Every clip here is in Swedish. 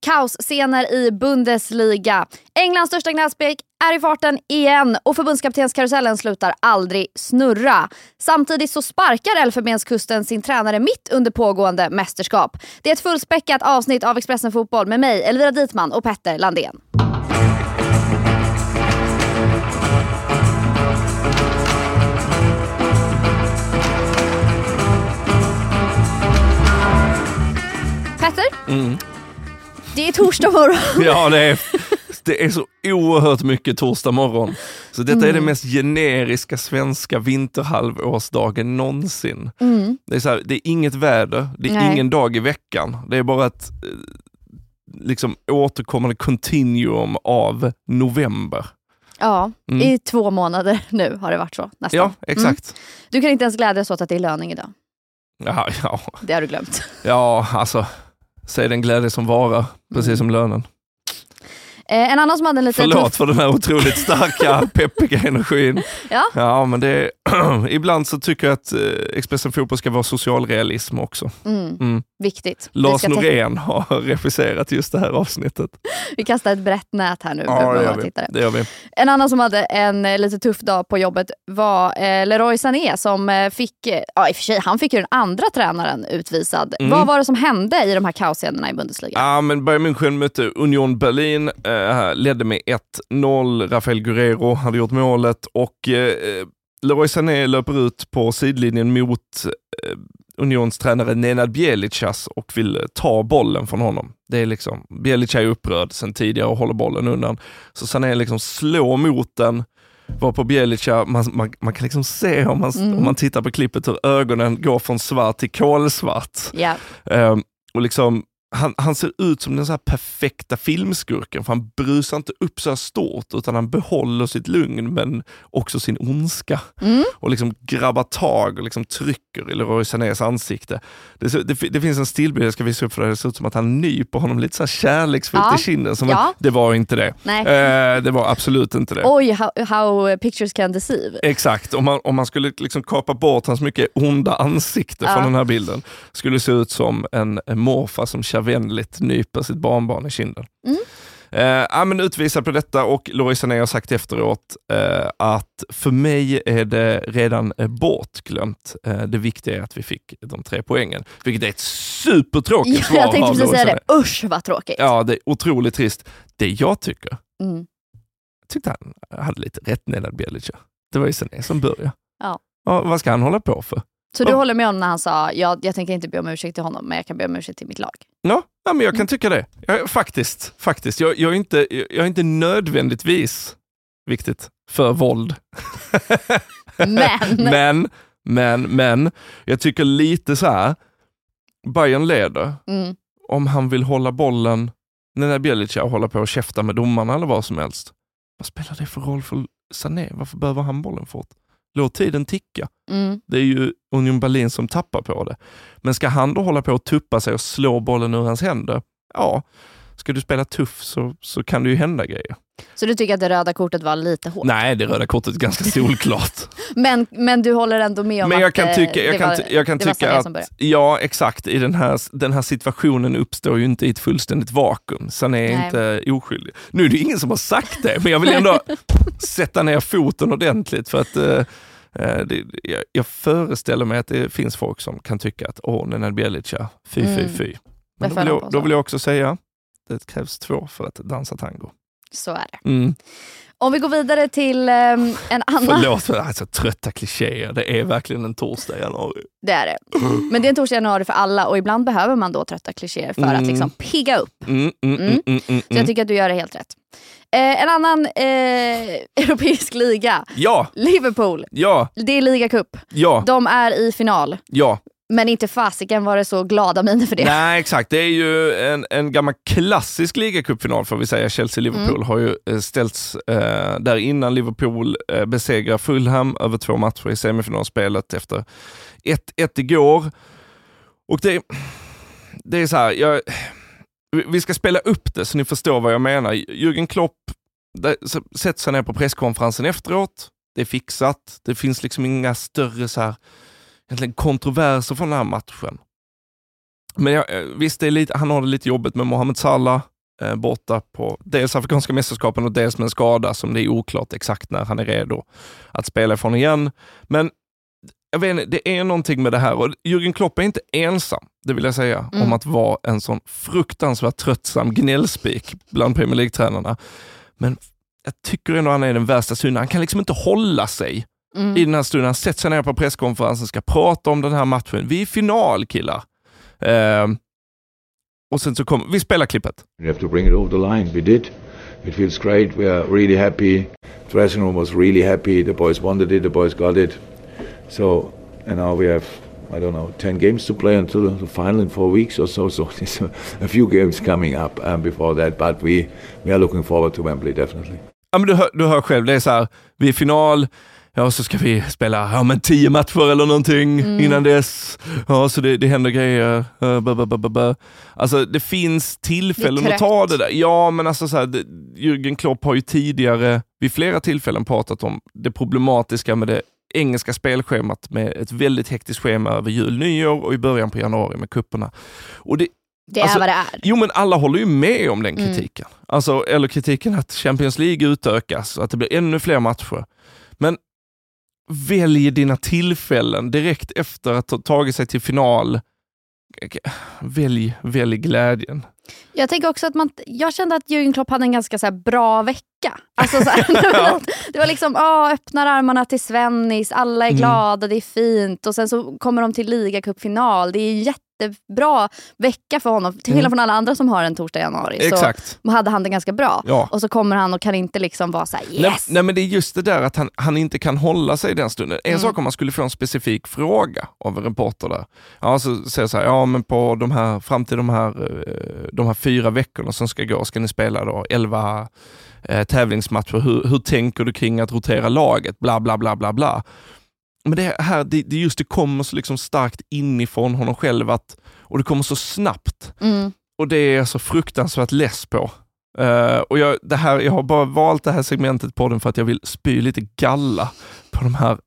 Kaosscener i Bundesliga. Englands största gnällspik är i farten igen och förbundskaptenskarusellen slutar aldrig snurra. Samtidigt så sparkar Elfenbenskusten sin tränare mitt under pågående mästerskap. Det är ett fullspäckat avsnitt av Expressen Fotboll med mig, Elvira Dietman och Petter Landén. Petter, Mm det är torsdag morgon. Ja, det är, det är så oerhört mycket torsdag morgon. Så detta Mm. är den mest generiska svenska vinterhalvårsdagen någonsin. Det, är så här, det är inget väder, det är Nej. ingen dag i veckan. Det är bara ett eh, liksom återkommande continuum av november. Ja, Mm. i två månader nu har det varit så nästan. Ja, exakt. Du kan inte ens glädjas åt att det är löning idag. Ja, ja, Det har du glömt. ja, alltså. Säg den glädje som vara, precis som lönen. Eh, en annan som hade en lite Förlåt tuff... för den här otroligt starka, peppiga energin. Ja. Ja, men det är, ibland så tycker jag att eh, Expressen Fotboll ska vara socialrealism också. Mm, Mm. Viktigt. Vi, Lars Norén har regisserat just det här avsnittet. vi kastar ett brett nät här nu. med våra tittare. Det gör vi. En annan som hade en eh, lite tuff dag på jobbet var eh, Leroy Sané som eh, fick, ja i och för sig, han fick ju den andra tränaren utvisad. Mm. Vad var det som hände i de här kaosscenerna i Bundesliga? Ja, men Bayern München mötte Union Berlin, eh, ledde med 1-0. Rafael Guerrero hade gjort målet och eh, Leroy Sané löper ut på sidlinjen mot eh, Unions tränare Nenad Bjelicas och vill eh, ta bollen från honom. Det är liksom, Bjelica är upprörd sen tidigare och håller bollen undan. Så Sané liksom slår mot den, var på Bjelica, man, man, man kan liksom se om man, Mm. om man tittar på klippet hur ögonen går från svart till kolsvart. Ja. Ehm, och liksom, han, han ser ut som den så perfekta filmskurken, för han brusar inte upp så stort, utan han behåller sitt lugn, men också sin ondska. Mm. Och liksom grabbar tag och liksom trycker i Leroy Sanés ansikte. Det, ser- det, det finns en stillbild jag ska visa upp för dig, det ser ut som att han nyper honom lite så här kärleksfullt Ja. i kinden. Som Ja. det var inte det. Nej. Eh, det var absolut inte det. Oj, how, how pictures can deceive. Exakt, om man, om man skulle liksom kapa bort hans mycket onda ansikte Ja. från den här bilden, skulle det se ut som en, en morfar som kärvänligt nyper sitt barnbarn i kinden. Mm. Eh, ja, men utvisad på detta och Loris Sané har sagt efteråt eh, att för mig är det redan eh, bortglömt. Eh, det viktiga är att vi fick de tre poängen, vilket är ett supertråkigt Ja, svar jag tänkte precis säga det. Usch vad tråkigt. Ja, det är otroligt trist. Det jag tycker, Mm. jag tyckte han hade lite rätt Nenad Bjelica. Det var ju Sané som började. Ja. Ja, vad ska han hålla på för? Så du håller med om när han sa, jag, jag tänker inte be om ursäkt till honom, men jag kan be om ursäkt till mitt lag. Ja, ja men jag Mm. kan tycka det. Jag, faktiskt. faktiskt. Jag, jag, är inte, jag är inte nödvändigtvis, viktigt, för våld. Men, men, men, men, jag tycker lite så här. Bayern leder. mm, Om han vill hålla bollen, när Bjelica håller på och käfta med domarna eller vad som helst. Vad spelar det för roll för Sané? Varför behöver han bollen fort? Låt tiden ticka. mm, Det är ju Union Berlin som tappar på det. Men ska han då hålla på och tuppa sig och slå bollen ur hans händer? Ja, ska du spela tuff så, så kan det ju hända grejer. Så du tycker att det röda kortet var lite hårt? Nej, det röda kortet är ganska solklart. Men, men du håller ändå med om Men att jag kan eh, tycka, det jag kan, var, jag kan det tycka att, ja exakt, i den här, den här situationen uppstår ju inte i ett fullständigt vakuum. Sané är Nej. inte oskyldig. Nu är det ingen som har sagt det, men jag vill ändå sätta ner foten ordentligt för att eh, eh, det, jag, jag föreställer mig att det finns folk som kan tycka att åh, Nenad Bjelica, fy, fy, Mm. fy. Det Men då vill, jag, då vill jag också säga, det krävs två för att dansa tango. Så är det. Mm. Om vi går vidare till ehm, en annan... Förlåt för alltså, trötta klichéer, det är verkligen en torsdag i januari. Det är det. Men det är en torsdag i januari för alla och ibland behöver man då trötta klichéer för att Mm. liksom pigga upp. Mm, mm, Mm. mm, mm, Så jag tycker att du gör det helt rätt. Eh, en annan eh, europeisk liga, Ja, Liverpool. ja, Det är ligacup. ja, De är i final. ja. Men inte fasiken var det så glada miner för det. Nej, exakt. Det är ju en, en gammal klassisk ligacupfinal får vi säga. Chelsea-Liverpool Mm. har ju eh, ställts eh, där innan Liverpool eh, besegrar Fulham över två matcher i semifinalspelet efter 1-1 igår. Och det, det är så här, jag, vi- vi ska spela upp det så ni förstår vad jag menar. Jürgen Klopp där, så, sätter sig ner på presskonferensen efteråt. Det är fixat. Det finns liksom inga större så här, egentligen kontroverser från den här matchen. Men jag, eh, visst, lite, han har det lite jobbigt med Mohamed Salah. eh, borta på dels Afrikanska mästerskapen och dels med en skada som det är oklart exakt när han är redo att spela ifrån igen. Men jag vet inte, det är någonting med det här och Jürgen Klopp är inte ensam, det vill jag säga, Mm. om att vara en sån fruktansvärt tröttsam gnällspik bland Premier League-tränarna. Men jag tycker ändå han är den värsta synden. Han kan liksom inte hålla sig Mm. i den här stunden. Han sätter sig ner på presskonferensen, ska prata om den här matchen. Vi är i final killar. Ehm, och sen så kommer, vi spelar klippet. We have to bring it over the line. We did. It feels great. We are really happy. Dressing room was really happy. The boys wanted it. The boys got it. So, and now we have, I don't know, 10 games to play until the final in four weeks or so. So there's a, a few games coming up um, before that. But we, we are looking forward to Wembley, definitely. Ja, men du, hör, du hör själv, det är så här, vi är final, ja så ska vi spela ja, men tio matcher eller någonting innan dess. Ja, så det, det händer grejer. Uh, bu, bu, bu. Alltså det finns tillfällen Det att ta det där. Ja, men alltså så här, det, Jürgen Klopp har ju tidigare vid flera tillfällen pratat om det problematiska med det engelska spelschemat med ett väldigt hektiskt schema över jul, nyår och i början på januari med kupperna. Och det, Det är Alltså, vad det är. Jo, men alla håller ju med om den Mm. kritiken. Alltså, eller kritiken att Champions League utökas, att det blir ännu fler matcher. Men välj dina tillfällen direkt efter att ha tagit sig till final. Välj, välj glädjen. Jag tänker också att man, jag kände att Jürgen Klopp hade en ganska så bra vecka. Alltså så här, Ja. det var liksom, ah, öppnar armarna till Svennis, alla är Mm. glada, det är fint och sen så kommer de till ligacupfinal. Det är en jättebra vecka för honom. Till skillnad Mm. från alla andra som har en torsdag i januari Exakt. så hade han det ganska bra. Ja. Och så kommer han och kan inte liksom vara så här, Nej, yes! nej men det är just det där att han, han inte kan hålla sig den stunden. En Mm. sak om man skulle få en specifik fråga av en reporter där. Ja, så säger så här, ja men på de här, fram till de här, eh, de här fyra veckorna som ska gå, ska ni spela då 11 eh, tävlingsmatcher. Hur, hur tänker du kring att rotera laget? Bla bla bla bla bla. Men det här, det, det just det kommer så liksom starkt inifrån honom själv att, och det kommer så snabbt. Mm. Och det är jag så fruktansvärt less på. Eh, och jag, det här, jag har bara valt det här segmentet på den för att jag vill spy lite galla på de här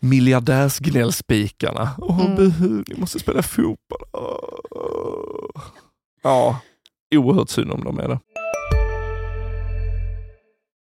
miljardärsgnällspikarna. Åh, Mm. buhu, ni måste spela fotboll. Åh. Ja, oerhört synd om dem är det.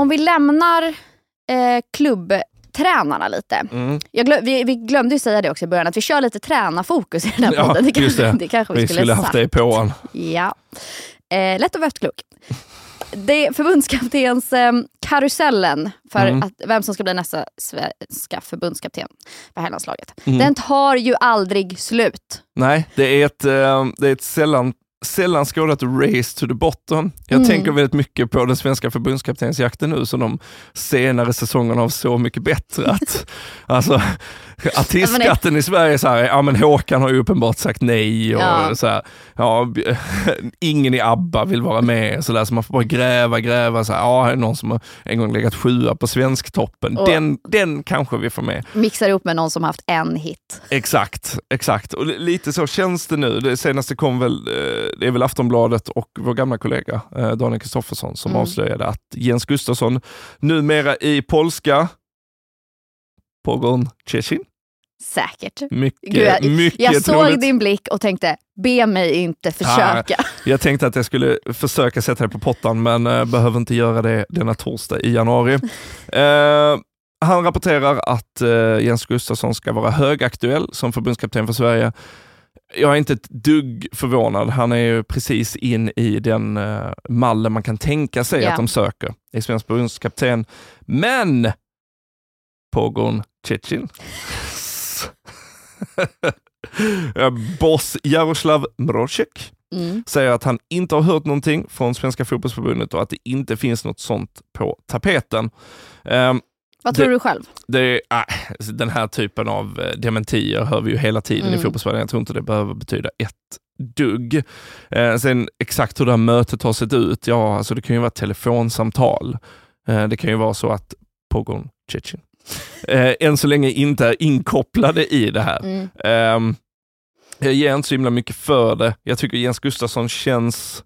Om vi lämnar eh, klubbtränarna lite. Mm. Glöm, vi, vi glömde ju säga det också i början, att vi kör lite tränarfokus i den här Ja, podden. Det, just kanske, det. det kanske vi, Vi skulle haft sagt. det på honom. Ja. Eh, lätt vara efterklok. Det förbundskaptens eh, karusellen för Mm. att, vem som ska bli nästa svenska förbundskapten för herrlandslaget. Mm. Den tar ju aldrig slut. Nej, det är ett, eh, det är ett sällan, sällan skådat race to the bottom. Jag Mm. tänker väldigt mycket på den svenska förbundskaptensjakten nu som de senare säsongerna av Så mycket bättre. Att, alltså, artistskatten i Sverige så här, ja men Håkan har ju uppenbart sagt nej och Ja. så här, ja, ingen i ABBA vill vara med så, där, så man får bara gräva, gräva. Så här, ja, här är någon som har en gång legat sjua på Svensktoppen. Och- Den, den kanske vi får med. Mixar ihop med någon som haft en hit. Exakt, exakt. Och li- lite så känns det nu. Det senaste kom väl, eh, det är väl Aftonbladet och vår gamla kollega eh, Daniel Kristoffersson som Mm. avslöjade att Jens Gustafsson numera i polska Pogon Ciecin. Säkert. Mycket, Gud, jag- mycket Jag såg troligt. din blick och tänkte, be mig inte försöka. Jag tänkte att jag skulle försöka sätta det på pottan, men eh, behöver inte göra det denna torsdag i januari. Eh, han rapporterar att eh, Jens Gustafsson ska vara högaktuell som förbundskapten för Sverige. Jag är inte ett dugg förvånad. Han är ju precis in i den eh, mallen man kan tänka sig Ja. att de söker i svensk förbundskapten. Men Pogon Ciecin Ja, Boss Jaroslav Mrozek Mm. säger att han inte har hört någonting från Svenska fotbollsförbundet och att det inte finns något sånt på tapeten. Ehm, Vad tror Det- du själv? det äh, den här typen av eh, dementier hör vi ju hela tiden Mm. i fotbollsvärlden. Jag tror inte det behöver betyda ett dugg. Eh, sen exakt hur det här mötet har sett ut, ja alltså det kan ju vara telefonsamtal. Eh, det kan ju vara så att Pogon Chechen eh, än så länge inte är inkopplade i det här. Mm. Eh, jag ger inte så himla mycket för det. Jag tycker Jens Gustafsson känns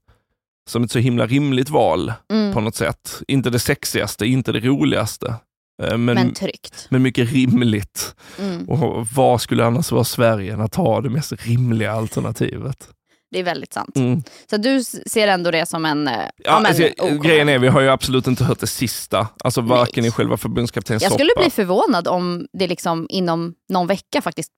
som ett så himla rimligt val Mm. på något sätt. Inte det sexigaste, inte det roligaste. Eh, men, Men men, tryggt. mycket rimligt. Mm. Och vad skulle annars vara Sverige än att ha det mest rimliga alternativet? Det är väldigt sant. Mm. Så du ser ändå det som en... eh, Ja, men, alltså, grejen är, vi har ju absolut inte hört det sista. Alltså varken Nej. i själva förbundskaptenens Jag skulle soppa. bli förvånad om det liksom inom någon vecka faktiskt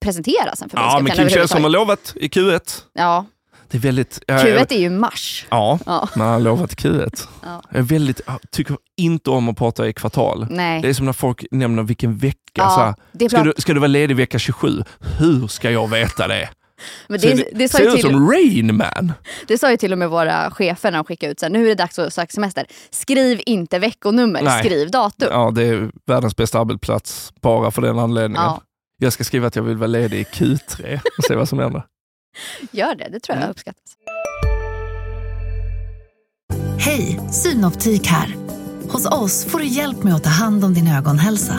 presenteras en Ja, men förbundskapten Kim Källström har lovat i Q1. Ja, Det är väldigt... jag- Q1 är ju mars. Ja, Ja. men han har lovat Q1. Ja. Jag, är väldigt, jag tycker inte om att prata i kvartal. Nej. Det är som när folk nämner vilken vecka. Ja, så här, det ska, du, ska du vara ledig vecka 27? Hur ska jag veta det? Men det, det, sa ser ut till, som Rain Man. det sa ju till och med våra chefer när de skickade ut så här, nu är det dags att söka semester. Skriv inte veckonummer, Nej. skriv datum. Ja, det är världens bästa arbetsplats bara för den anledningen. Ja. Jag ska skriva att jag vill vara ledig i Q3 och se vad som händer. Gör det, det tror jag Mm. uppskattas. Hej, Synoptik här. Hos oss får du hjälp med att ta hand om din ögonhälsa.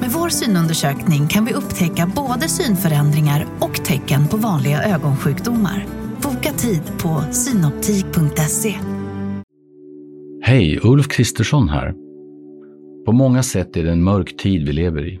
Med vår synundersökning kan vi upptäcka både synförändringar och tecken på vanliga ögonsjukdomar. Boka tid på synoptik.se. Hej, Ulf Kristersson här. På många sätt är det en mörk tid vi lever i.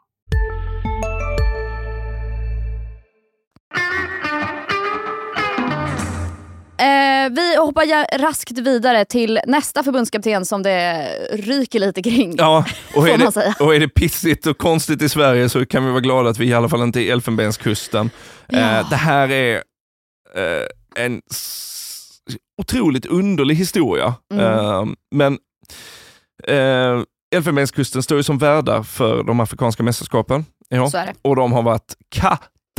Vi hoppar ja- raskt vidare till nästa förbundskapten som det ryker lite kring. Ja, och är, det, och är det pissigt och konstigt i Sverige så kan vi vara glada att vi i alla fall inte är Elfenbenskusten. Ja. Eh, det här är eh, en otroligt underlig historia. Mm. Eh, men eh, Elfenbenskusten står ju som värdar för de afrikanska mästerskapen. Ja. Och de har varit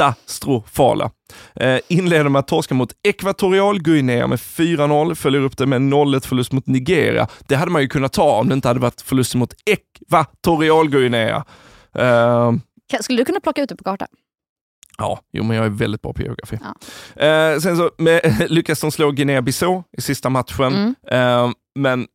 katastrofala. Eh, inleder med att torska mot Ekvatorialguinea med 4-0, följer upp det med en 0-1 förlust mot Nigeria. Det hade man ju kunnat ta om det inte hade varit förlust mot Ekvatorialguinea. Eh, Skulle du kunna plocka ut det på kartan? Ja, jo, men jag är väldigt bra på geografi. Ja. Eh, sen så med, lyckas de slå Guinea-Bissau i sista matchen, Mm. eh, men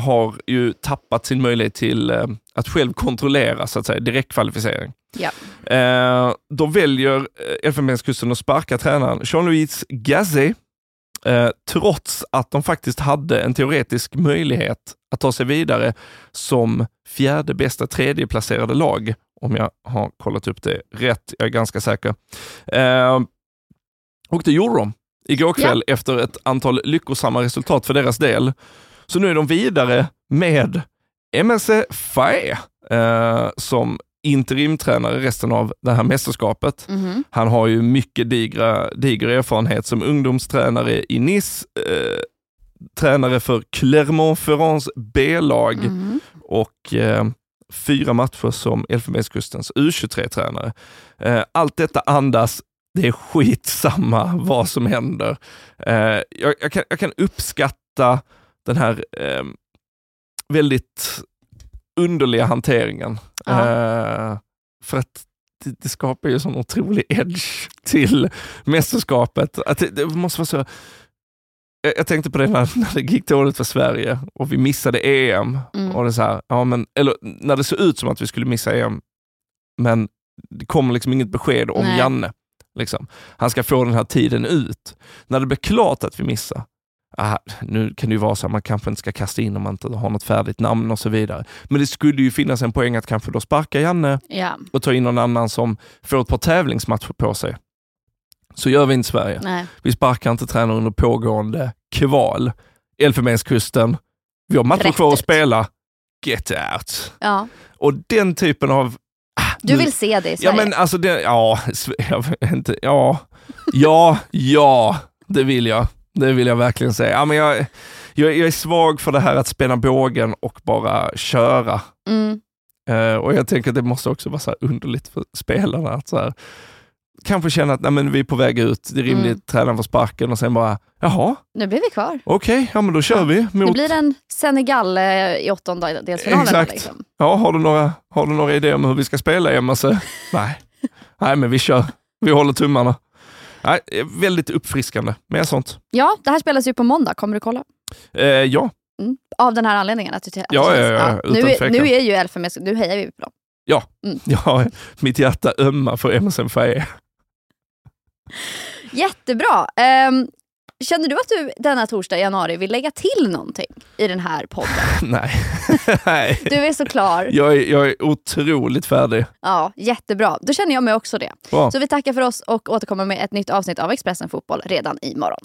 har ju tappat sin möjlighet till eh, att själv kontrollera så att säga, direktkvalificering. Ja. Eh, då väljer eh, Elfenbenskusten att sparka tränaren Jean-Louis Gazet, eh, trots att de faktiskt hade en teoretisk möjlighet att ta sig vidare som fjärde bästa tredjeplacerade lag, om jag har kollat upp det rätt. Jag är ganska säker. Eh, och det gjorde de igår kväll efter ett antal lyckosamma resultat för deras del. Så nu är de vidare med MSC Fae eh, som interimtränare resten av det här mästerskapet. Mhm. Han har ju mycket digra, diger erfarenhet som ungdomstränare i Nice, eh, tränare för Clermont-Ferrands B-lag Mhm. och eh, fyra matcher som Elfenbenskustens U23-tränare. Eh, allt detta andas, det är skitsamma vad som händer. Eh, jag, jag, kan, jag kan uppskatta den här eh, väldigt underliga hanteringen. Ja. Eh, för att det, det skapar ju sån otrolig edge till mästerskapet. Att det, det måste vara så... Jag, tänkte på det när, när det gick dåligt för Sverige och vi missade EM. Mm. Och det så här, ja, men, eller när det såg ut som att vi skulle missa EM, men det kommer liksom inget besked om Nej. Janne. Liksom. Han ska få den här tiden ut. När det blir klart att vi missar, ah, nu kan det ju vara så att man kanske inte ska kasta in om man inte har något färdigt namn och så vidare. Men det skulle ju finnas en poäng att kanske då sparka Janne Ja, och ta in någon annan som får ett par tävlingsmatcher på sig. Så gör vi inte i Sverige. nej. Vi sparkar inte tränare under pågående kval. Elfenbenskusten, vi har matcher kvar att spela. Get out. Ja. Och den typen av... ah, Du nu- vill se det i Ja Sverige? men alltså, det, ja, jag vet inte, ja, ja, ja, det vill jag. Det vill jag verkligen säga. Ja, men jag, jag, jag är svag för det här att spänna bågen och bara köra. Mm. Eh, och jag tänker att det måste också vara så här underligt för spelarna. Att så här, kanske känna att nej, men vi är på väg ut, det är rimligt, Mm. tränaren får sparken och sen bara, jaha, Nu blir vi kvar. okej, ja men då kör vi. Det Mot, blir en Senegal eh, i åttondelsfinalen. Exakt. Liksom. ja, har, du några, har du några idéer om hur vi ska spela MSC? nej. nej, men vi kör. Vi håller tummarna. Nej, väldigt uppfriskande med sånt. Ja, det här spelas ju på måndag. Kommer du kolla? Eh, ja, Mm. Av den här anledningen? Att du, att Ja, ja, ja, utan Nu, är, nu är ju Elfenbens, nu hejar vi på dem. ja, mitt hjärta ömmar för MSC Faye. Jättebra. Ehm, känner du att du denna torsdag i januari vill lägga till någonting i den här podden? nej. nej. Du är så klar. Jag är, jag är otroligt färdig. Ja, jättebra. Då känner jag mig också det. Bra. Så vi tackar för oss och återkommer med ett nytt avsnitt av Expressen Fotboll redan imorgon.